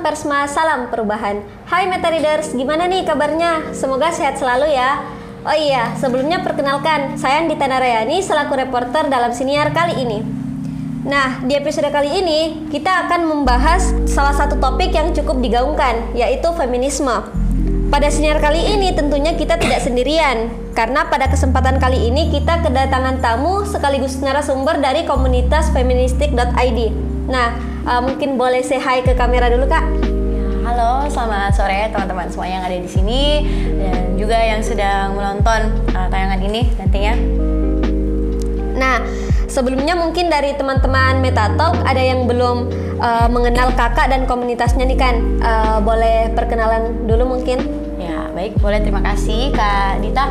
Persma, salam perubahan. Hai Meta Readers, gimana nih kabarnya? Semoga sehat selalu ya. Oh iya, sebelumnya perkenalkan, saya Andi Tanarayani selaku reporter dalam siniar kali ini. Nah, di episode kali ini kita akan membahas salah satu topik yang cukup digaungkan, yaitu feminisme. Pada siniar kali ini tentunya kita tidak sendirian, karena pada kesempatan kali ini kita kedatangan tamu sekaligus narasumber dari komunitas feministik.id. Nah, uh, mungkin boleh say hi ke kamera dulu kak. Halo, selamat sore teman-teman semua yang ada di sini dan juga yang sedang menonton uh, tayangan ini nantinya. Nah, sebelumnya mungkin dari teman-teman Metatalk ada yang belum uh, mengenal kakak dan komunitasnya nih kan, uh, boleh perkenalan dulu mungkin? Baik, boleh terima kasih Kak Dita.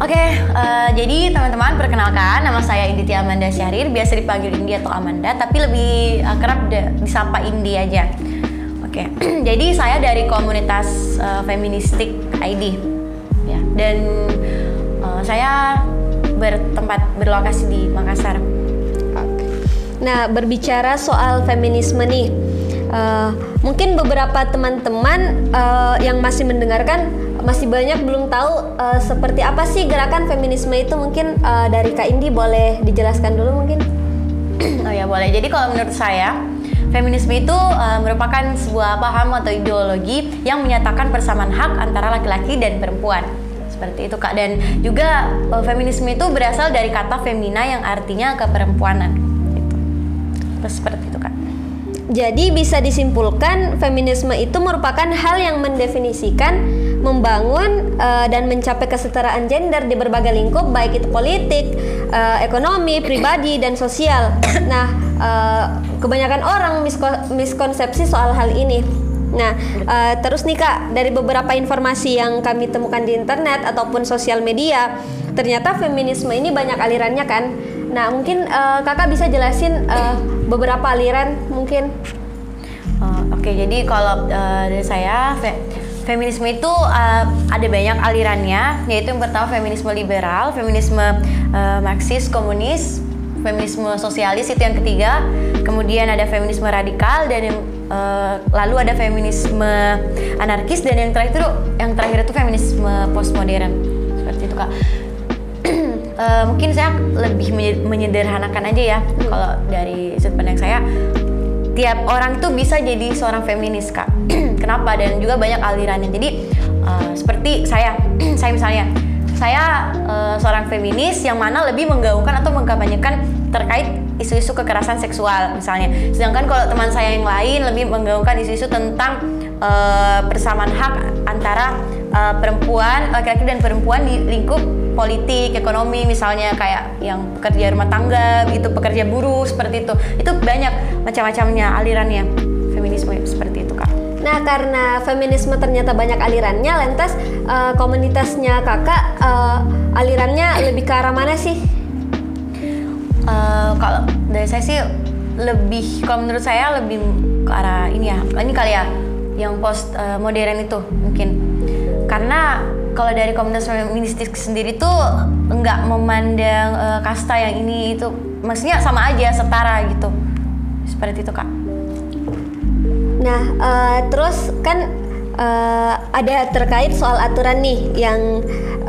Oke, uh, eh, jadi teman-teman perkenalkan nama saya Inditi Amanda Syahrir, biasa dipanggil Indi atau Amanda, tapi lebih akrab disapa Indi aja. Oke, jadi saya dari komunitas uh, Feministik ID, ya, dan uh, saya bertempat berlokasi di Makassar. Nah, berbicara soal feminisme nih, uh, mungkin beberapa teman-teman uh, yang masih mendengarkan masih banyak belum tahu uh, seperti apa sih gerakan feminisme itu? Mungkin uh, dari Kak Indi boleh dijelaskan dulu mungkin. Oh ya boleh. Jadi kalau menurut saya feminisme itu uh, merupakan sebuah paham atau ideologi yang menyatakan persamaan hak antara laki-laki dan perempuan. Seperti itu kak. Dan juga uh, feminisme itu berasal dari kata femina yang artinya keperempuanan. Gitu. terus seperti itu kak jadi bisa disimpulkan feminisme itu merupakan hal yang mendefinisikan membangun uh, dan mencapai kesetaraan gender di berbagai lingkup baik itu politik, uh, ekonomi, pribadi dan sosial. Nah, uh, kebanyakan orang misko miskonsepsi soal hal ini. Nah, uh, terus nih Kak, dari beberapa informasi yang kami temukan di internet ataupun sosial media, ternyata feminisme ini banyak alirannya kan. Nah, mungkin uh, Kakak bisa jelasin uh, beberapa aliran mungkin. Uh, Oke, okay, jadi kalau uh, dari saya feminisme itu uh, ada banyak alirannya, yaitu yang pertama feminisme liberal, feminisme uh, marxis, komunis, feminisme sosialis itu yang ketiga, kemudian ada feminisme radikal dan yang lalu ada feminisme anarkis dan yang terakhir itu yang terakhir itu feminisme postmodern seperti itu kak. Uh, mungkin saya lebih menyederhanakan aja ya kalau dari sudut pandang saya. Tiap orang itu bisa jadi seorang feminis kak. Kenapa? Dan juga banyak alirannya. Jadi uh, seperti saya saya misalnya saya uh, seorang feminis yang mana lebih menggaungkan atau mengkampanyekan terkait isu-isu kekerasan seksual misalnya. Sedangkan kalau teman saya yang lain lebih menggaungkan isu-isu tentang uh, persamaan hak antara uh, perempuan laki-laki dan perempuan di lingkup politik, ekonomi misalnya kayak yang pekerja rumah tangga gitu, pekerja buruh seperti itu. Itu banyak macam-macamnya alirannya feminisme seperti itu, Kak. Nah, karena feminisme ternyata banyak alirannya, lantas uh, komunitasnya Kakak uh, alirannya lebih ke arah mana sih? Uh, kalau dari saya sih lebih kalau menurut saya lebih ke arah ini ya. Ini kali ya yang post uh, modern itu mungkin. Karena kalau dari komunitas feministik sendiri tuh nggak memandang uh, kasta yang ini itu maksudnya sama aja setara gitu seperti itu kak. Nah uh, terus kan uh, ada terkait soal aturan nih yang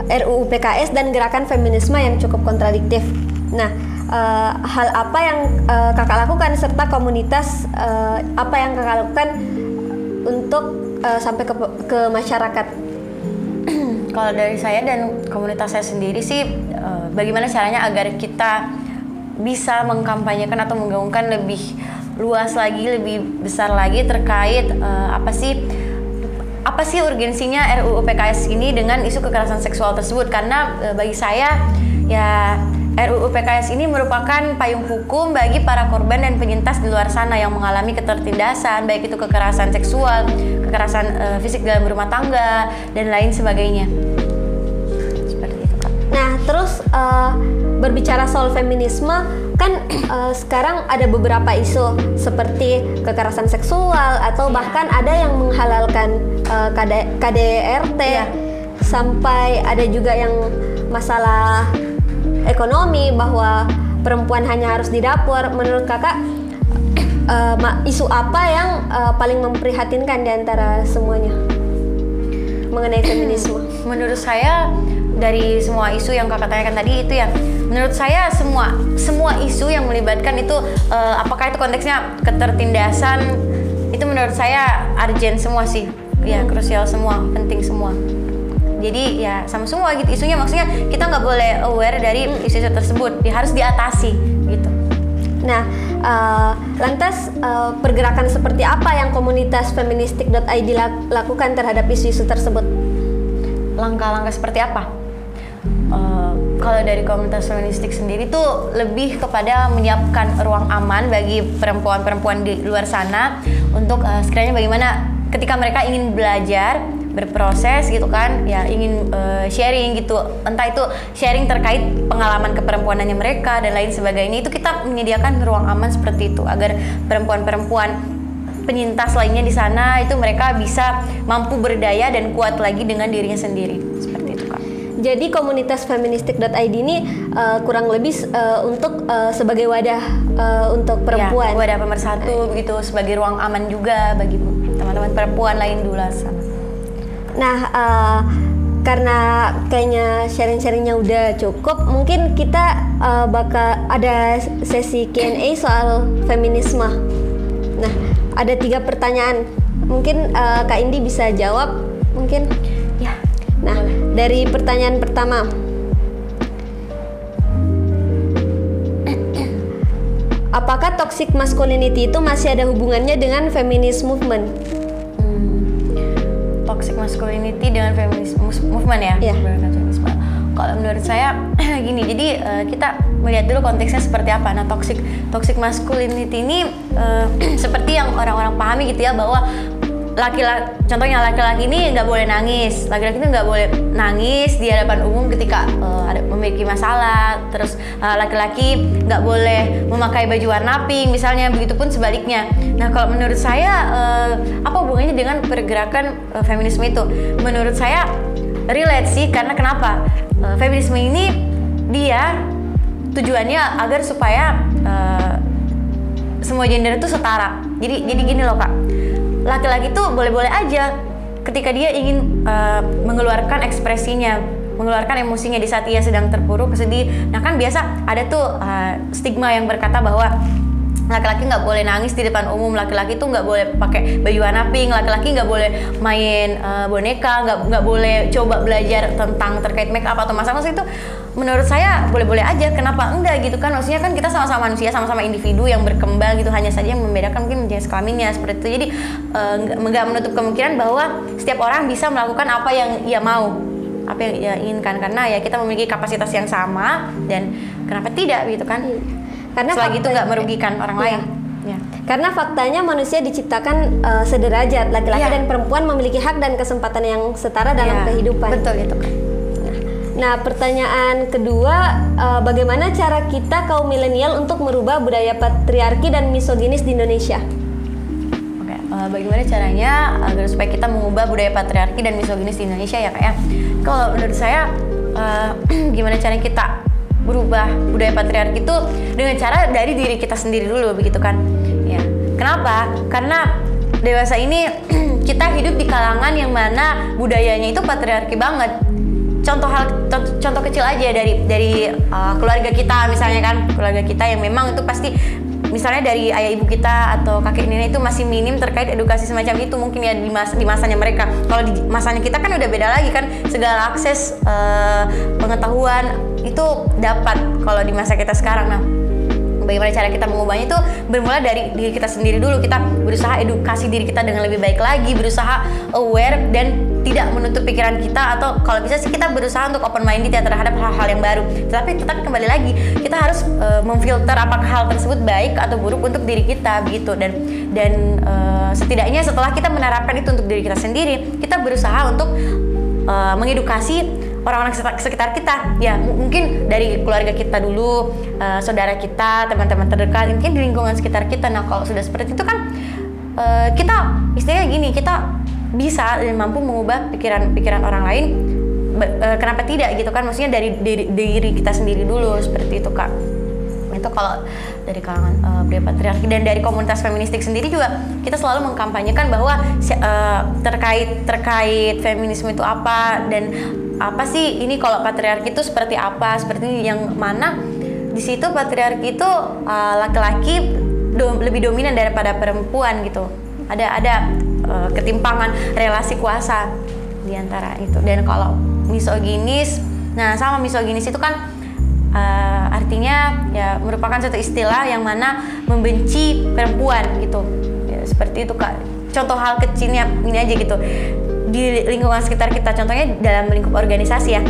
RUU PKS dan gerakan feminisme yang cukup kontradiktif. Nah uh, hal apa yang uh, kakak lakukan serta komunitas uh, apa yang kakak lakukan untuk uh, sampai ke, ke masyarakat kalau dari saya dan komunitas saya sendiri sih, uh, bagaimana caranya agar kita bisa mengkampanyekan atau menggaungkan lebih luas lagi, lebih besar lagi terkait uh, apa sih apa sih urgensinya RUU PKS ini dengan isu kekerasan seksual tersebut? Karena uh, bagi saya ya RUU PKS ini merupakan payung hukum bagi para korban dan penyintas di luar sana yang mengalami ketertindasan, baik itu kekerasan seksual, kekerasan uh, fisik dalam rumah tangga, dan lain sebagainya. Nah, terus uh, berbicara soal feminisme, kan uh, sekarang ada beberapa isu seperti kekerasan seksual atau yeah. bahkan ada yang menghalalkan uh, KD, KDRT, yeah. sampai ada juga yang masalah ekonomi bahwa perempuan hanya harus di dapur menurut kakak uh, isu apa yang uh, paling memprihatinkan di antara semuanya mengenai feminisme? Menurut saya dari semua isu yang kakak tanyakan tadi itu ya menurut saya semua semua isu yang melibatkan itu uh, apakah itu konteksnya ketertindasan? Itu menurut saya urgent semua sih. Ya krusial semua penting semua. Jadi ya sama semua gitu isunya. Maksudnya kita nggak boleh aware dari isu-isu tersebut. Ya harus diatasi gitu. Nah uh, lantas uh, pergerakan seperti apa yang komunitas feministik.id lakukan terhadap isu-isu tersebut? Langkah-langkah seperti apa kalau dari komunitas feministik sendiri tuh lebih kepada menyiapkan ruang aman bagi perempuan-perempuan di luar sana untuk uh, sekiranya bagaimana ketika mereka ingin belajar berproses gitu kan ya ingin uh, sharing gitu entah itu sharing terkait pengalaman keperempuanannya mereka dan lain sebagainya itu kita menyediakan ruang aman seperti itu agar perempuan-perempuan penyintas lainnya di sana itu mereka bisa mampu berdaya dan kuat lagi dengan dirinya sendiri. Jadi komunitas feministik.id ini uh, kurang lebih uh, untuk uh, sebagai wadah uh, untuk ya, perempuan. Ya, wadah pemersatu begitu sebagai ruang aman juga bagi teman-teman perempuan lain dulu sana. Nah, uh, karena kayaknya sharing-sharingnya udah cukup, mungkin kita uh, bakal ada sesi Q&A soal feminisme. Nah, ada tiga pertanyaan. Mungkin uh, Kak Indi bisa jawab, mungkin. Ya. Nah, dari pertanyaan pertama. Apakah toxic masculinity itu masih ada hubungannya dengan feminist movement? Hmm, toxic masculinity dengan feminist movement ya? Iya. Kalau menurut saya gini, jadi uh, kita melihat dulu konteksnya seperti apa. Nah, toxic toxic masculinity ini uh, seperti yang orang-orang pahami gitu ya bahwa laki-laki contohnya laki-laki ini nggak boleh nangis. Laki-laki itu nggak boleh nangis di hadapan umum ketika uh, ada memiliki masalah. Terus uh, laki-laki nggak boleh memakai baju warna pink misalnya begitupun sebaliknya. Nah kalau menurut saya uh, apa hubungannya dengan pergerakan uh, feminisme itu? Menurut saya relate sih karena kenapa? Uh, feminisme ini dia tujuannya agar supaya uh, semua gender itu setara. Jadi jadi gini loh kak laki-laki tuh boleh-boleh aja ketika dia ingin uh, mengeluarkan ekspresinya mengeluarkan emosinya di saat ia sedang terpuruk sedih. Nah kan biasa ada tuh uh, stigma yang berkata bahwa laki-laki nggak boleh nangis di depan umum laki-laki tuh nggak boleh pakai baju warna pink laki-laki nggak boleh main uh, boneka nggak nggak boleh coba belajar tentang terkait make up atau masa-masa itu menurut saya boleh-boleh aja kenapa enggak gitu kan? Maksudnya kan kita sama-sama manusia sama-sama individu yang berkembang gitu hanya saja yang membedakan mungkin jenis kelaminnya seperti itu. Jadi uh, nggak menutup kemungkinan bahwa setiap orang bisa melakukan apa yang ia mau apa yang ia inginkan. Karena ya kita memiliki kapasitas yang sama dan kenapa tidak gitu kan? Iya. Karena selagi itu nggak merugikan orang iya. lain. Ya. karena faktanya manusia diciptakan uh, sederajat. Laki-laki ya. dan perempuan memiliki hak dan kesempatan yang setara dalam ya. kehidupan. Betul itu. kan Nah, pertanyaan kedua, uh, bagaimana cara kita kaum milenial untuk merubah budaya patriarki dan misoginis di Indonesia? Uh, bagaimana caranya agar supaya kita mengubah budaya patriarki dan misoginis di Indonesia ya kak ya? Kalau menurut saya, uh, gimana caranya kita berubah budaya patriarki itu dengan cara dari diri kita sendiri dulu begitu kan ya kenapa karena dewasa ini kita hidup di kalangan yang mana budayanya itu patriarki banget contoh hal contoh, contoh kecil aja dari dari uh, keluarga kita misalnya kan. Keluarga kita yang memang itu pasti misalnya dari ayah ibu kita atau kakek nenek itu masih minim terkait edukasi semacam itu mungkin ya di mas di masanya mereka. Kalau di masanya kita kan udah beda lagi kan. Segala akses uh, pengetahuan itu dapat kalau di masa kita sekarang. Nah bagaimana cara kita mengubahnya itu bermula dari diri kita sendiri dulu. Kita berusaha edukasi diri kita dengan lebih baik lagi berusaha aware dan tidak menutup pikiran kita atau kalau bisa sih kita berusaha untuk open minded ya terhadap hal-hal yang baru. Tetapi tetap kembali lagi kita harus uh, memfilter apakah hal tersebut baik atau buruk untuk diri kita begitu dan dan uh, setidaknya setelah kita menerapkan itu untuk diri kita sendiri kita berusaha untuk uh, mengedukasi orang-orang sekitar kita. Ya mungkin dari keluarga kita dulu uh, saudara kita teman-teman terdekat mungkin di lingkungan sekitar kita. Nah kalau sudah seperti itu kan uh, kita istilahnya gini kita bisa dan mampu mengubah pikiran-pikiran orang lain e, kenapa tidak gitu kan? Maksudnya dari diri, diri kita sendiri dulu seperti itu kak. Itu kalau dari kalangan uh, pria patriarki dan dari komunitas feministik sendiri juga kita selalu mengkampanyekan bahwa uh, terkait terkait feminisme itu apa dan apa sih ini kalau patriarki itu seperti apa seperti yang mana. Di situ patriarki itu uh, laki-laki do, lebih dominan daripada perempuan gitu. Ada ada uh, ketimpangan relasi kuasa di antara itu. Dan kalau misoginis nah sama misoginis itu kan uh, artinya ya merupakan satu istilah yang mana membenci perempuan gitu. Ya, seperti itu kak. Contoh hal kecilnya ini aja gitu. Di lingkungan sekitar kita contohnya dalam lingkup organisasi ya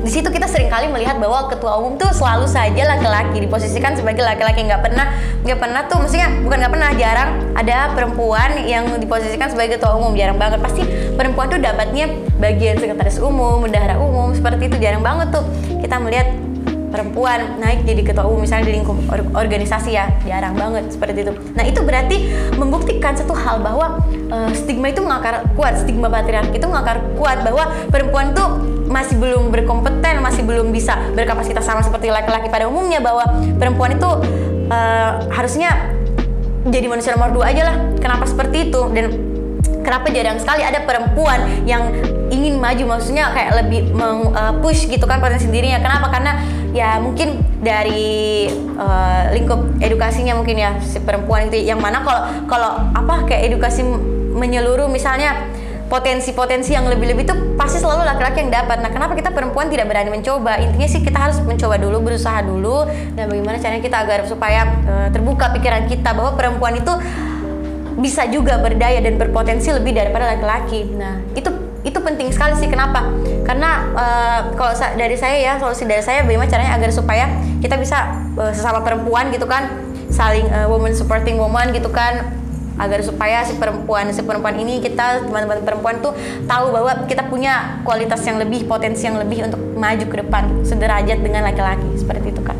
di situ kita sering kali melihat bahwa ketua umum tuh selalu saja laki-laki diposisikan sebagai laki-laki nggak pernah nggak pernah tuh maksudnya bukan nggak pernah jarang ada perempuan yang diposisikan sebagai ketua umum jarang banget. Pasti perempuan tuh dapatnya bagian sekretaris umum bendahara umum seperti itu jarang banget tuh. Kita melihat perempuan naik jadi ketua umum misalnya di lingkup organisasi ya jarang banget seperti itu. Nah itu berarti membuktikan satu hal bahwa uh, stigma itu mengakar kuat, stigma patriarki itu mengakar kuat bahwa perempuan tuh masih belum berkompeten, masih belum bisa berkapasitas sama seperti laki-laki pada umumnya bahwa perempuan itu uh, harusnya jadi manusia nomor dua aja lah. Kenapa seperti itu dan kenapa jarang sekali ada perempuan yang ingin maju maksudnya kayak lebih meng, uh, push gitu kan potensi dirinya kenapa karena ya mungkin dari uh, lingkup edukasinya mungkin ya si perempuan itu yang mana kalau kalau apa kayak edukasi menyeluruh misalnya potensi-potensi yang lebih-lebih itu pasti selalu laki-laki yang dapat. Nah, kenapa kita perempuan tidak berani mencoba? Intinya sih kita harus mencoba dulu, berusaha dulu, dan bagaimana caranya kita agar supaya uh, terbuka pikiran kita bahwa perempuan itu bisa juga berdaya dan berpotensi lebih daripada laki-laki. Nah, itu itu penting sekali sih kenapa? Karena uh, kalau dari saya ya solusi dari saya bagaimana caranya agar supaya kita bisa uh, sesama perempuan gitu kan saling uh, woman supporting woman gitu kan agar supaya si perempuan si perempuan ini kita teman-teman perempuan tuh tahu bahwa kita punya kualitas yang lebih potensi yang lebih untuk maju ke depan sederajat dengan laki-laki seperti itu kan.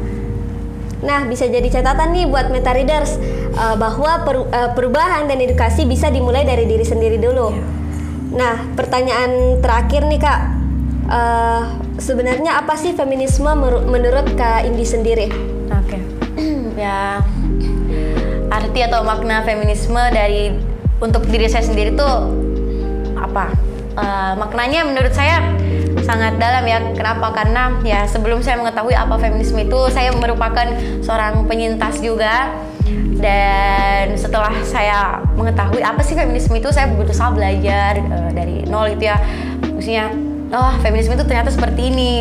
Nah, bisa jadi catatan nih buat meta readers uh, bahwa per, uh, perubahan dan edukasi bisa dimulai dari diri sendiri dulu. Yeah. Nah, pertanyaan terakhir nih kak, uh, sebenarnya apa sih feminisme menurut kak Indi sendiri? Oke, okay. ya arti atau makna feminisme dari untuk diri saya sendiri tuh apa? Uh, maknanya menurut saya sangat dalam ya. Kenapa? Karena ya sebelum saya mengetahui apa feminisme itu, saya merupakan seorang penyintas juga. Dan setelah saya mengetahui apa sih feminisme itu, saya berusaha belajar uh, dari nol itu ya. Maksudnya, oh feminisme itu ternyata seperti ini.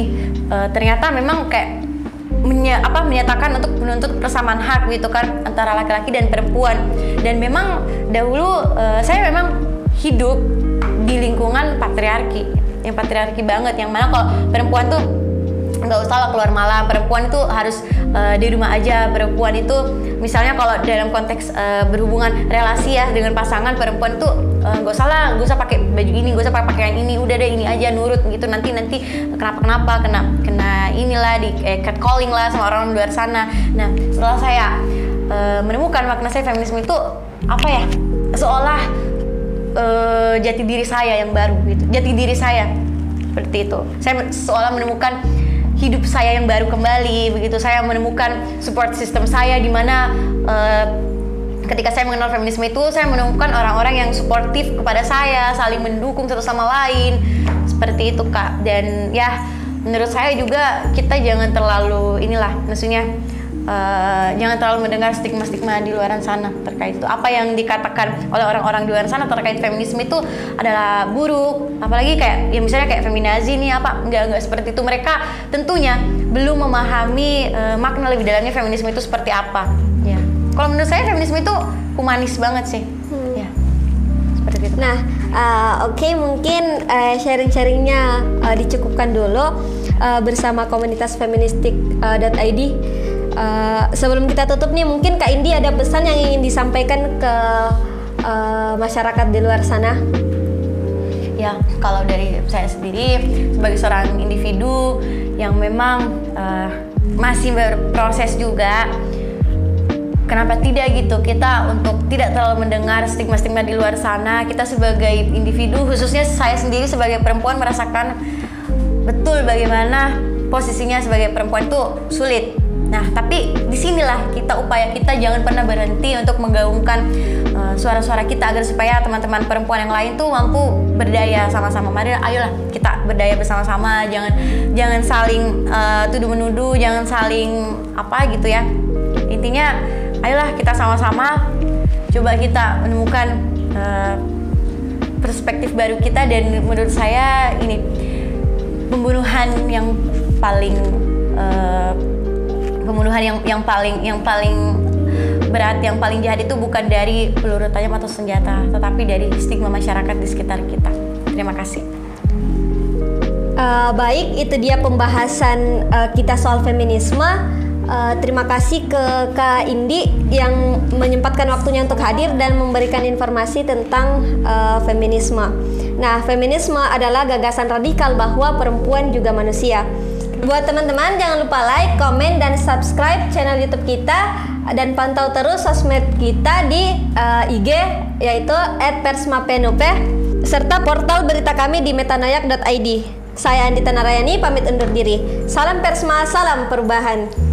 Uh, ternyata memang kayak menye, apa menyatakan untuk menuntut persamaan hak gitu kan antara laki-laki dan perempuan dan memang dahulu uh, saya memang hidup di lingkungan patriarki yang patriarki banget yang mana kalau perempuan tuh nggak usah lah keluar malam. Perempuan itu harus uh, di rumah aja. Perempuan itu misalnya kalau dalam konteks uh, berhubungan relasi ya dengan pasangan perempuan tuh eh, nggak uh, usah lah. Nggak usah pakai baju ini nggak usah pakai pakaian ini. Udah deh ini aja nurut gitu. Nanti nanti kenapa kenapa kena kena inilah di eh, catcalling lah sama orang luar sana. Nah setelah saya uh, menemukan makna saya feminisme itu apa ya? Seolah uh, jati diri saya yang baru gitu. Jati diri saya seperti itu. Saya seolah menemukan hidup saya yang baru kembali begitu. Saya menemukan support system saya di mana uh, ketika saya mengenal feminisme itu saya menemukan orang-orang yang suportif kepada saya saling mendukung satu sama lain. Seperti itu kak. Dan ya menurut saya juga kita jangan terlalu inilah maksudnya uh, jangan terlalu mendengar stigma-stigma di luar sana terkait itu. Apa yang dikatakan oleh orang-orang di luar sana terkait feminisme itu adalah buruk. Apalagi kayak ya misalnya kayak feminazi nih apa nggak nggak seperti itu. Mereka tentunya belum memahami uh, makna lebih dalamnya feminisme itu seperti apa. Ya. Kalau menurut saya feminisme itu humanis banget sih. Hmm. Ya. Seperti itu. Nah, uh, oke okay, mungkin uh, sharing-sharingnya uh, dicukupkan dulu uh, bersama komunitas feministik.id. Uh, Uh, sebelum kita tutup nih, mungkin Kak Indi ada pesan yang ingin disampaikan ke uh, masyarakat di luar sana? Ya, kalau dari saya sendiri sebagai seorang individu yang memang uh, masih berproses juga, kenapa tidak gitu kita untuk tidak terlalu mendengar stigma-stigma di luar sana kita sebagai individu khususnya saya sendiri sebagai perempuan merasakan betul bagaimana posisinya sebagai perempuan itu sulit Nah, tapi di sinilah kita upaya kita jangan pernah berhenti untuk menggaungkan uh, suara-suara kita agar supaya teman-teman perempuan yang lain tuh mampu berdaya sama-sama. Mari, ayolah kita berdaya bersama-sama. Jangan jangan saling uh, tuduh menuduh, jangan saling apa gitu ya. Intinya, ayolah kita sama-sama coba kita menemukan uh, perspektif baru kita dan menurut saya ini pembunuhan yang paling uh, pembunuhan yang yang paling yang paling berat yang paling jahat itu bukan dari peluru tajam atau senjata tetapi dari stigma masyarakat di sekitar kita terima kasih uh, baik itu dia pembahasan uh, kita soal feminisme uh, terima kasih ke Kak Indi yang menyempatkan waktunya untuk hadir dan memberikan informasi tentang uh, feminisme. Nah, feminisme adalah gagasan radikal bahwa perempuan juga manusia. Buat teman-teman jangan lupa like, komen, dan subscribe channel YouTube kita dan pantau terus sosmed kita di uh, IG yaitu @persmapenupe serta portal berita kami di metanayak.id. Saya Andita Narayani pamit undur diri. Salam Persma, salam perubahan.